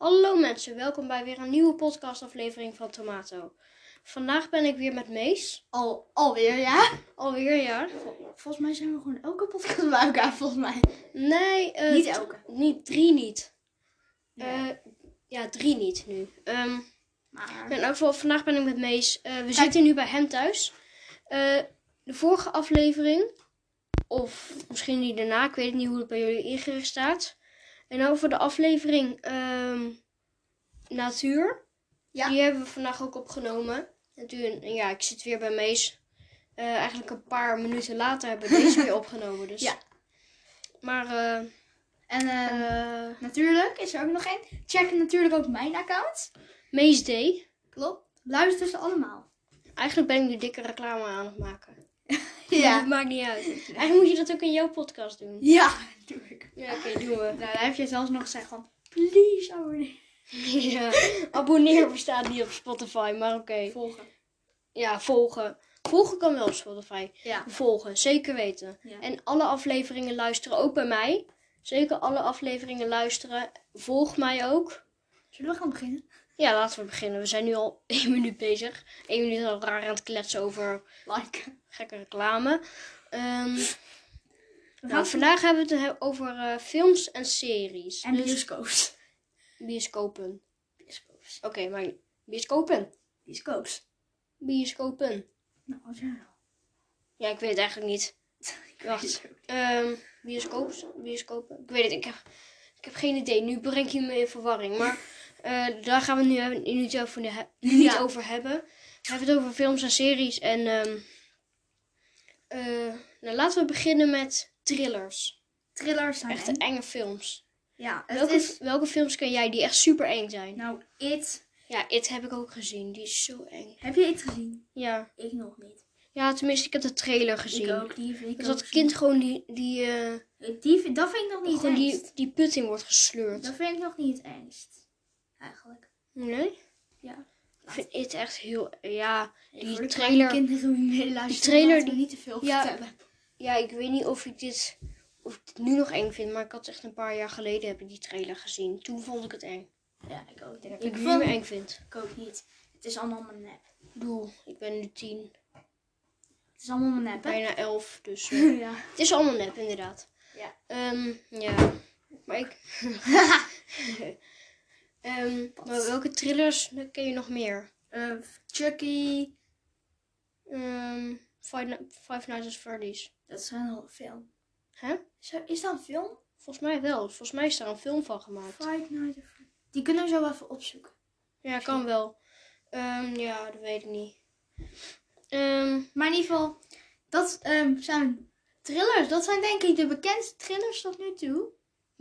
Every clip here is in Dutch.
Hallo mensen, welkom bij weer een nieuwe podcastaflevering van Tomato. Vandaag ben ik weer met Mees. Al, alweer, ja? Alweer, ja. Volgens mij zijn we gewoon elke podcast bij elkaar, volgens mij. Nee, eh, Niet elke. Niet, drie niet. Nee. Eh, ja, drie niet nu. Ehm, Maar... in elk geval, vandaag ben ik met Mees. Eh, we zitten nu bij hem thuis. De vorige aflevering, of misschien die daarna, ik weet niet hoe het bij jullie ingericht staat. En over de aflevering ehm, Natuur. Ja. Die hebben we vandaag ook opgenomen. En toen, ja, ik zit weer bij Mees. Eh, eigenlijk een paar minuten later hebben we deze weer opgenomen. Dus. Ja. Maar, eh, En eh, natuurlijk is er ook nog één. Check natuurlijk ook mijn account. Mees Day. Klopt. Luister ze allemaal. Eigenlijk ben ik nu dikke reclame aan het maken. Ja. Het maakt niet uit. Eigenlijk moet je dat ook in jouw podcast doen. Ja, doe ik. Ja, oké, doen we. Nou, daar heb je zelfs nog gezegd van, please abonneer. ja, abonneer bestaat niet op Spotify, maar oké. Volgen. Ja, volgen. Volgen kan wel op Spotify. Ja. Volgen, zeker weten. Ja. En alle afleveringen luisteren ook bij mij. Zeker alle afleveringen luisteren. Volg mij ook. Zullen we gaan beginnen? Ja, laten we beginnen. We zijn nu al één minuut bezig. Eén minuut al raar aan het kletsen over Like. gekke reclame. Ehm, nou, gaan vandaag hebben we het he- over eh, films en series. En Dus bioscoops. bioscopen. Bioscoops. Oké, maar bioscopen. Bioscoops. Bioscopen. Nou, wat er? Ja, ik weet het eigenlijk niet. Wacht. Ehm bioscoops, bioscopen. Ik weet het, ik heb, ik heb geen idee. Nu breng je me in verwarring. Maar eh, daar gaan we nu hebben- niet over, nu niet Ja. over hebben. We hebben het over films en series. En ehm, eh, nou, laten we beginnen met thrillers. Thrillers zijn Echt eng. enge films. Ja, het Welke, is... welke films ken jij die echt super eng zijn? Nou, It. Ja, It heb ik ook gezien. Die is zo eng. Heb je It gezien? Ja, Ik nog niet. ja tenminste, ik heb de trailer gezien. Ik ook, die vind ik Dus dat kind gewoon die, die, eh, Die, dat vind ik nog niet gewoon die, die put in wordt gesleurd. Dat vind ik nog niet engst. Eigenlijk. Nee? Ja. Ik vind It echt heel... Ja, Die trailer... kinderen die trailer die- niet te veel ja. vertellen. Ja, ik weet niet of ik dit... Of ik dit nu nog eng vind, maar ik had echt een paar jaar geleden heb ik die trailer gezien. Toen vond ik het eng. Ja, ik ook. Ik denk Ik, dat ik het meer eng vind. ik ook niet. Het is allemaal mijn nep. Bedoel, ik ben nu tien, Het is allemaal mijn nep, hè? bijna elf, dus... eh, ja. het is allemaal nep, inderdaad. Ja. Ehm, ja. Maar ik... Ehm, maar welke thrillers ken je nog meer? Eh, Chucky. Ehm Five, Ni- Five Nights at Freddy's. Dat is een film. Hè? Is, er- is dat een film? Volgens mij wel. Volgens mij is daar een film van gemaakt. Five Nights at Freddy's. Die kunnen we zo even opzoeken. Ja, kan wel. Ehm, ja, dat weet ik niet. Ehm, Maar in ieder geval, dat ehm, zijn thrillers. Dat zijn denk ik de bekendste thrillers tot nu toe.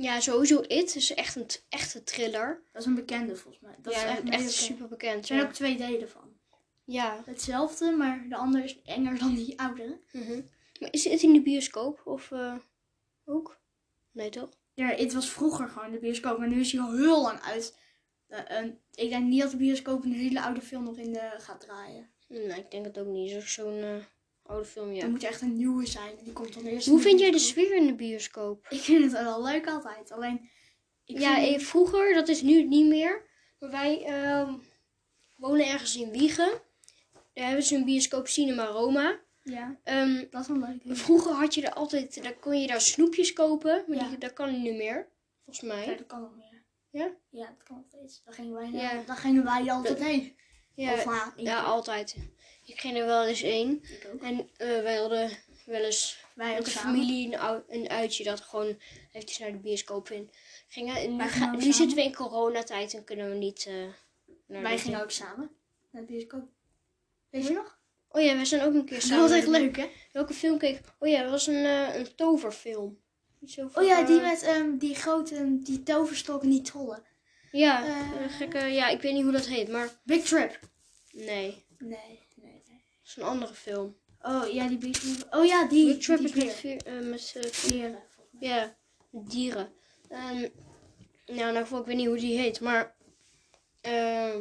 Ja, sowieso It is echt een echte thriller. Dat is een bekende volgens mij. Dat ja, is echt, echt, bekend. super bekend. Er zijn Ja. ook twee delen van. ja. Hetzelfde, maar de andere is enger dan die oudere. mhm. Maar is het in de bioscoop of eh, ook? Nee, toch? Ja, het was vroeger gewoon de bioscoop, maar nu is hij al heel lang uit. En ik denk niet dat de bioscoop een hele oude film nog in de gaat draaien. Nee, ik denk het ook niet. Zo'n eh, oude film, ja. Dan moet echt een nieuwe zijn. Die komt dan eerst. Hoe vind jij de sfeer in de bioscoop? Ik vind het wel leuk altijd. Alleen. Ik ja, vind- vroeger, dat is nu niet meer. Maar wij ehm, wonen ergens in Wiegen. Daar hebben ze een bioscoop Cinema Roma. ja, Ehm, dat is wel leuk. vroeger had je er altijd, daar kon je daar snoepjes kopen. Maar Ja. die, dat kan niet meer, volgens Ja, mij. dat kan nog meer. Ja? Ja, dat kan nog steeds. Daar gingen wij, Ja. daar gingen wij altijd heen. Ja, Of ja altijd. Ik ging er wel eens ook. En eh, wij hadden wel eens Wij ook familie een, een uitje dat gewoon eventjes naar de bioscoop in gingen. En nu, ga- zitten we in coronatijd en kunnen we niet eh, naar Wij gingen ook samen naar de bioscoop. Weet je nog? Oh ja, we zijn ook een keer Dat samen. was echt leuk, hè? Welke film keek? Oh ja, dat was een, eh, een toverfilm. Oh ja, die met ehm, die grote, die toverstok en die trollen. Ja, een gekke... Ja, ik weet niet hoe dat heet, maar... Big Trip. Nee, Nee, dat is een andere film. Oh ja, die Trip. Oh ja, die. Trip die met, vier- eh, met eh, Veren, volgens mij. ja, met dieren. En, nou, nou, ik weet niet hoe die heet, maar... ehm,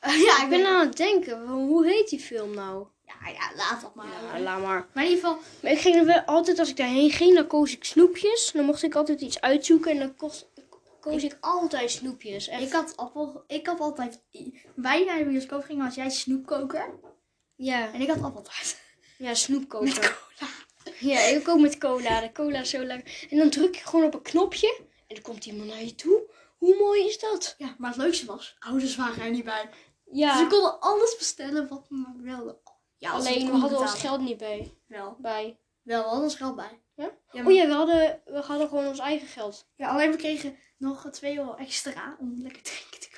ja, ik ben aan het denken, hoe heet die film nou? Ja, ja, laat dat maar. Ja, laat maar. Maar in ieder geval, Maar ik ging er wel altijd, als ik daarheen ging, dan koos ik snoepjes. Dan mocht ik altijd iets uitzoeken en dan kost, koos ik, altijd snoepjes. Echt. Ik had, appel, ik had altijd... Wij naar de bioscoop gingen als jij snoepkoker. Ja, En ik had appeltaart. ja, snoepkoker. Met cola. Ja, ik ook met cola. De cola is zo lekker. En dan druk je gewoon op een knopje en dan komt iemand naar je toe. Hoe mooi is dat? Ja, maar het leukste was, ouders waren er niet bij. Dus Ja, ze konden alles bestellen wat we maar wilden. Ja, alleen we hadden ons geld niet bij. Wel, bij. wel, we hadden ons geld bij. Ja? Ja, maar- Oh ja, we hadden, we hadden gewoon ons eigen geld. ja, alleen we kregen nog 2 euro extra om lekker drinken te.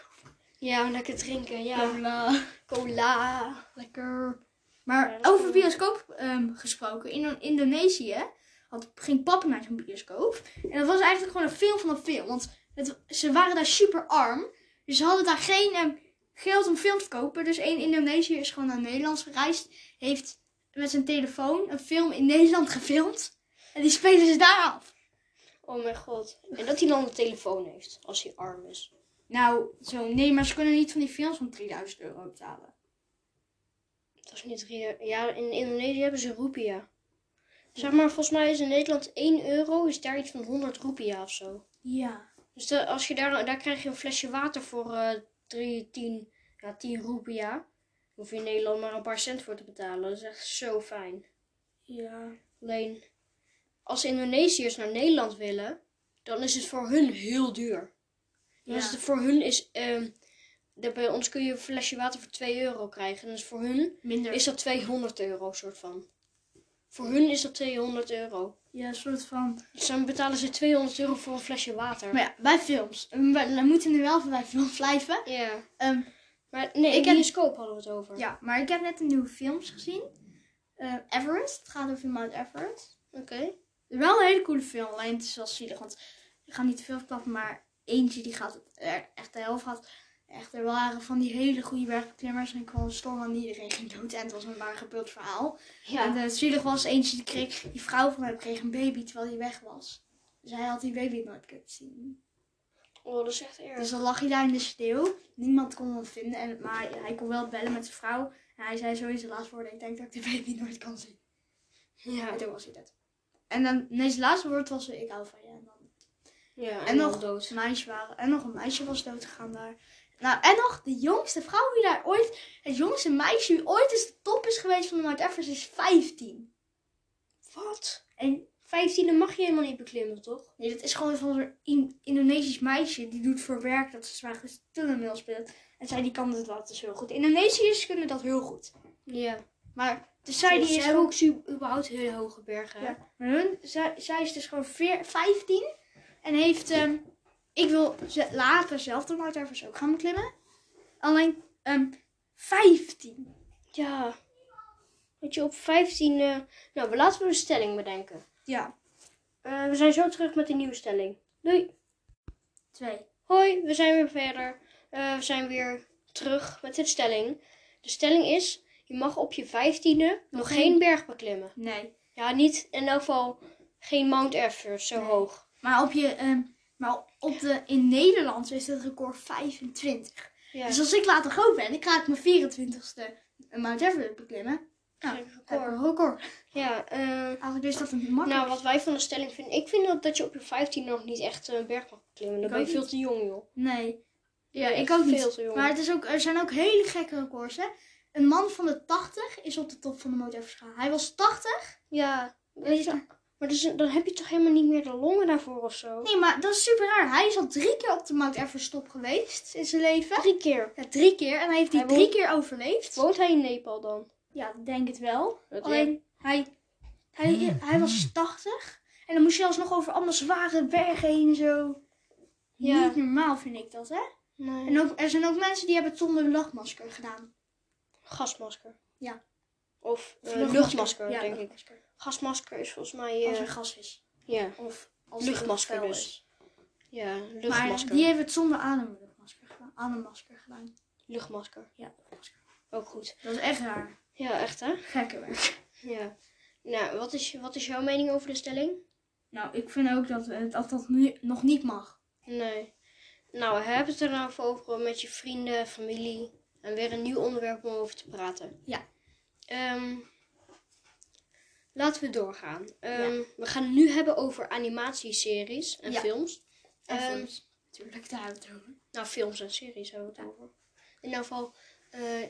Ja, lekker drinken. Ja, Cola. cola. Lekker. Maar Ja, over bioscoop ehm, gesproken, in Indonesië had, ging papa naar zo'n bioscoop. En dat was eigenlijk gewoon een film van een film. Want het, ze waren daar super arm. Dus ze hadden daar geen ehm, geld om film te kopen. Dus één Indonesiër is gewoon naar Nederland gereisd. Heeft met zijn telefoon een film in Nederland gefilmd. En die spelen ze daar af. Oh mijn god. En dat hij dan een telefoon heeft als hij arm is. Nou, zo, nee, maar ze kunnen niet van die films van 3000 euro betalen. Dat is niet drie. Ja, in Indonesië hebben ze roepia. Zeg maar, volgens mij is in Nederland 1 euro, is daar iets van 100 roepia of zo. Ja. Dus de- als je daar, daar krijg je een flesje water voor eh 3, 10, ja, 10 roepia. Hoef je in Nederland maar een paar cent voor te betalen. Dat is echt zo fijn. Ja. Alleen, als Indonesiërs naar Nederland willen, dan is het voor hun heel duur. Ja. het voor hun is, ehm, de- bij ons kun je een flesje water voor 2 euro krijgen. Dus voor hun Minder. is dat 200 euro, soort van. Voor hun is dat 200 euro. Ja, een soort van... Dus dan betalen ze 200 euro voor een flesje water. Maar ja, bij films. We, we moeten nu wel bij films blijven. Ja. Ehm, Maar nee, Ik in heb- bioscoop hadden we het over. ja, maar ik heb net een nieuwe films gezien. Everest. Het gaat over Mount Everest. Oké. Wel een hele coole film. Alleen het is wel zielig. Want ik ga niet te veel verklappen. Maar eentje die gaat er echt de helft had. Echt, er waren van die hele goede bergbeklimmers. En ik kwam een storm en iedereen ging dood. En het was een waar gebeurd verhaal. En het zielig was eentje die kreeg, die vrouw van hem kreeg een baby terwijl hij weg was. Dus hij had die baby nooit kunnen zien. Oh, dat is echt erg. Dus dan lag hij daar in de sneeuw. Niemand kon hem vinden. En, maar hij kon wel bellen met zijn vrouw. En hij zei sowieso laatste woorden. Ik denk dat ik de baby nooit kan zien. Ja. En toen was hij dat. En dan, nee, zijn laatste woord was ik hou van je. En, dan, Ja, en, nog dood. een meisje waren. En nog een meisje was dood gegaan daar. Nou, en nog de jongste vrouw die daar ooit... Het jongste meisje die ooit eens de top is geweest van de Mount Everest is 15. Wat? En 15 dan mag je helemaal niet beklimmen, toch? Nee, dat is gewoon van zo'n In- Indonesisch meisje. Die doet voor werk dat ze zwaar tunnelmeel speelt. En zij die kan het wel, dus heel goed. Indonesiërs kunnen dat heel goed. Ja. Maar dus zij die is ook überhaupt hele hoge bergen. Ja, maar hun, zij, zij is dus gewoon veer- 15. En heeft... ehm, ik wil later zelf de Mount Everest ook gaan beklimmen. Alleen ehm 15. Ja. Weet je, op 15... eh, Nou, laten we een stelling bedenken. Ja, Eh, we zijn zo terug met een nieuwe stelling. Doei. twee. Hoi, we zijn weer verder. Eh, we zijn weer terug met de stelling. De stelling is, je mag op je vijftiende nog geen- geen berg beklimmen. Nee. Ja, niet in elk geval geen Mount Everest zo Nee. hoog. Maar op je... ehm, maar op de, in Nederland is het record 25. Ja, Dus als ik later groot ben, ik ga ik mijn 24ste Mount Everest beklimmen. Nou, ik record. record. Ja, eh, Eigenlijk is dat een makkelijk. nou wat wij van de stelling vinden. Ik vind dat, dat je op je 15 nog niet echt een berg mag beklimmen. Dan ben je veel niet. te jong, joh. Nee. Ja, ik ook niet. Te jong. Maar het is ook, er zijn ook hele gekke records, hè. Een man van de 80 is op de top van de Mount Everest gegaan. Hij was 80. Ja, weet je, maar dus, dan heb je toch helemaal niet meer de longen daarvoor of zo? Nee, maar dat is super raar. Hij is al drie keer op de Mount Everest top geweest in zijn leven. Drie keer. Ja, drie keer. En hij heeft die Hij drie woont- keer overleefd. Woont hij in Nepal dan? Ja, denk het wel. Dat Alleen, hij, hij, hij was 80. En dan moest je alsnog over allemaal zware bergen heen en zo. Ja. Niet normaal vind ik dat, hè. Nee. En ook, er zijn ook mensen die hebben het zonder lachmasker gedaan. Gasmasker. Ja. Of eh, Luchtmasker. Ja, denk ik. Gasmasker is volgens mij... Als eh, er gas is. ja, Of als er luchtmasker dus. is. Ja, Maar luchtmasker. die heeft het zonder ademluchtmasker gedaan. Ademmasker gedaan. Luchtmasker. Ja, luchtmasker. Ook goed. Dat is echt raar. Ja, echt hè? Gekke werk. Ja. Nou, wat is, wat is jouw mening over de stelling? Nou, ik vind ook dat het, dat, dat nu nog niet mag. Nee. Nou, heb het er nou over, over met je vrienden, familie. En weer een nieuw onderwerp om over te praten. Ja. Ehm, laten we doorgaan. Ehm, We gaan het nu hebben over animatieseries en Ja. films. En Ehm, films. Tuurlijk, daar hebben we het over. Nou, films en series hebben we het over. In ieder geval, eh,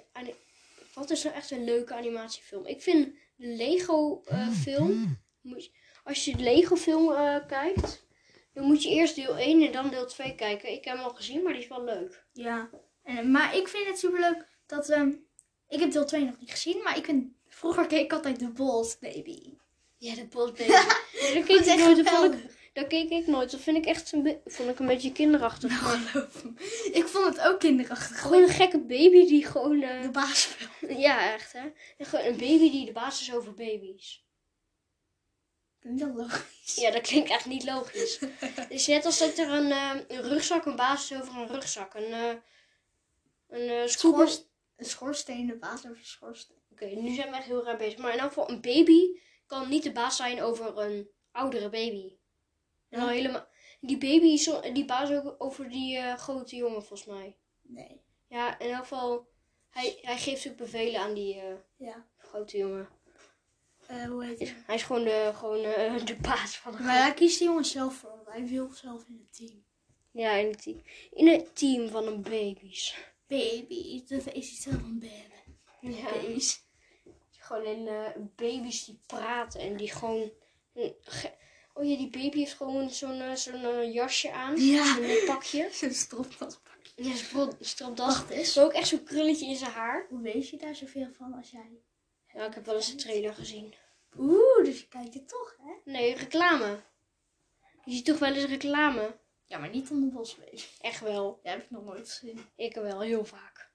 wat is nou echt een leuke animatiefilm? Ik vind de Lego eh, film, moet je- als je de Lego film eh, kijkt, dan moet je eerst deel 1 en dan deel 2 kijken. Ik heb hem al gezien, maar die is wel leuk. Ja, en, maar ik vind het superleuk dat... ehm, ik heb deel 2 nog niet gezien, maar ik vind... Vroeger keek ik altijd The Boss Baby. Ja, de Boss Baby. Keek ik nooit. Dat, vond ik, dat keek ik nooit. Dat vind ik echt een, vond ik een beetje kinderachtig. Nou, geloof me. Ik vond het ook kinderachtig. gewoon een gekke baby die gewoon... eh, de baas wel. ja, echt hè. Gewoon een baby die de baas is over baby's. Dat logisch? Ja, dat klinkt echt niet logisch. Het is net als dat er een, eh, een rugzak, een basis over een rugzak. Een, eh een Schors, een schoorsteen, de baas over de schoorsteen. Oké, nu zijn we echt heel raar bezig. Maar in elk geval, een baby kan niet de baas zijn over een oudere baby. En Ja. helemaal... Die baby is zo- die baas ook over die eh, grote jongen, volgens mij. Nee. Ja, in elk geval, hij, hij geeft ook bevelen aan die eh, Ja. grote jongen. Eh, hoe heet het? Hij is gewoon de, gewoon, eh, de baas van de Maar daar kiest die jongen zelf voor. want Hij wil zelf in het team. Ja, in het, team, in het team van een baby's. Baby, dat is iets van baby. Ja. Baby's. Gewoon in eh, baby's die praten en die gewoon... ge- Oh ja, die baby heeft gewoon zo'n eh, zo'n eh, jasje aan. Ja. Een pakje. Zo'n stropdaspakje. Ja, een stropdas. Maar ook echt zo'n krulletje in zijn haar. Hoe weet je daar zoveel van als jij... Ja, ik heb wel eens een trailer gezien. Oeh, dus je kijkt het toch, hè? Nee, reclame. Je ziet toch wel eens reclame? Ja, maar niet om de. Echt wel. Dat heb ik nog nooit gezien. Ik wel, heel vaak.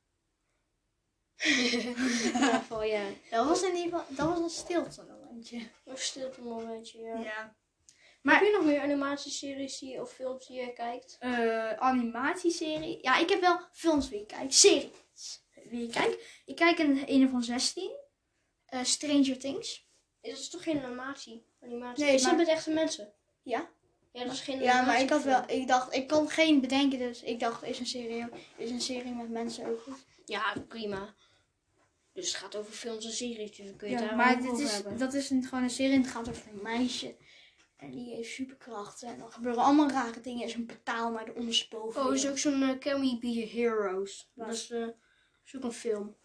in ieder geval, ja. Dat was in ieder geval... Dat was een stilte momentje. Een stilte momentje, ja. Ja. Maar heb je nog meer animatieseries die, of films die jij kijkt? Eh, animatieserie. Ja, ik heb wel films wie ik kijk. Series wie ik kijk. Ik kijk een, een van 16. Eh, Stranger Things. Is dat toch geen animatie? animatie? Nee, dat maar- met echte mensen? Ja. Ja, dat is geen Ja, maar ik had wel... Ik dacht... Ik kon geen bedenken, dus ik dacht, is een serie, is een serie met mensen ook goed? Ja, prima. Dus het gaat over films en series, dus dan kun je Ja, daar maar dit over is, hebben. dat is een, gewoon een serie en het gaat over een meisje. En die heeft superkrachten. En dan gebeuren allemaal rare dingen. Er is een portaal naar de ondersteboven. Oh, is ook zo'n eh, Can We Be Heroes. Dat is, eh, is ook een film.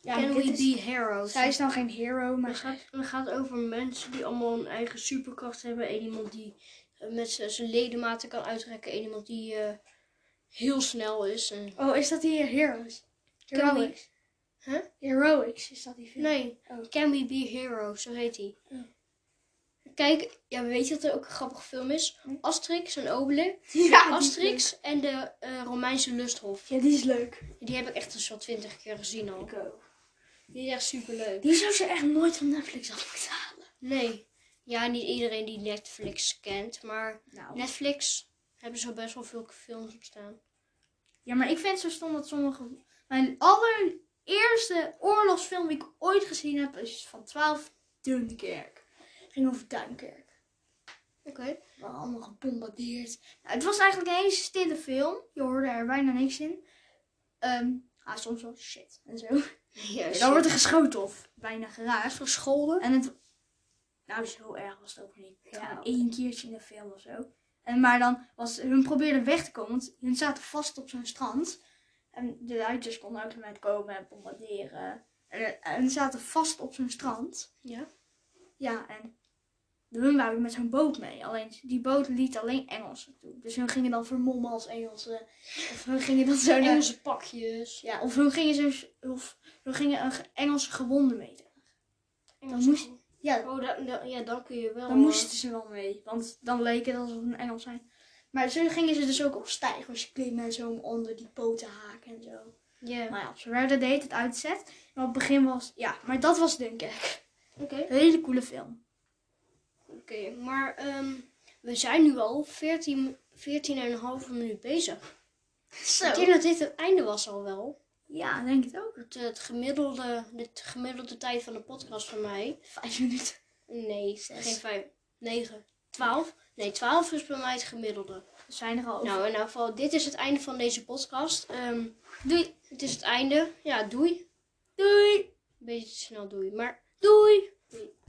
ja, Can We is- Be Heroes. Zij is dan geen hero, maar Het gaat, het gaat over mensen die allemaal een eigen superkracht hebben. En iemand die met zijn ledematen kan uitrekken. En iemand die eh, heel snel is. En... Oh, is dat die Heroes? Can we- Heroics. Huh? Heroics, is dat die film? Nee, Oh. Can We Be Heroes, zo heet hij. Oh. Kijk, ja, weet je wat er ook een grappige film is? Hm? Asterix en Obelix. Ja, die Asterix en de eh, Romeinse lusthof. Ja, die is leuk. Die heb ik echt een soort twintig keer gezien al. Ik ook. Die is echt super leuk. Die zou ze echt nooit van Netflix af moeten halen. Nee. Ja, niet iedereen die Netflix kent, maar Nou. Netflix hebben zo best wel veel films op staan. Ja, maar ik vind het zo stom dat sommige... Mijn allereerste oorlogsfilm die ik ooit gezien heb is van 12 Dunkirk. Ging over Dunkirk. Oké. We waren allemaal gebombardeerd. Nou, het was eigenlijk een hele stille film. Je hoorde er bijna niks in. Ehm ah, soms wel shit en zo. Ja, dan wordt er geschoten of bijna geraakt. gescholden. En het... Nou, zo erg was het ook niet. Ja, één keertje in de film of zo. En, maar dan was... Hun probeerden weg te komen, want hun zaten vast op zo'n strand. En de Duitsers konden ook met komen en bombarderen. En, en zaten vast op zo'n strand. Ja. Ja, en hun waren met zo'n boot mee. Alleen die boot liet alleen Engelsen toe. Dus hun gingen dan vermommen als Engelsen. Of hun gingen dan zo naar... Engelse pakjes. Ja, of hun gingen, zo, of hun gingen een ge- Engelse gewonde meedragen. Engelse moest-. Ja, Oh, da- da- ja, dan kun je wel. dan moesten ze wel mee. Want dan leek het alsof het een Engels zijn. Maar zo gingen ze dus ook op stijgers klimmen en zo om onder die poten haken en zo. eh, Ja. Maar ja, ze werden deed het uitzet. En op het begin was... Ja, maar dat was Dunkirk. Oké. Een hele coole film. Oké, maar ehm, we zijn nu al 14, 14,5 minuut bezig. Zo. Ik denk dat dit het einde was al wel. Ja, denk het ook. Het, het gemiddelde, de gemiddelde tijd van de podcast van mij. Vijf minuten. Nee, Zes. geen 5, 9, 12. Nee, 12 is bij mij het gemiddelde. We zijn er al over. Nou, in ieder geval, dit is het einde van deze podcast. Ehm, Doei. het is het einde. Ja, doei. Doei. Een beetje te snel doei, maar doei.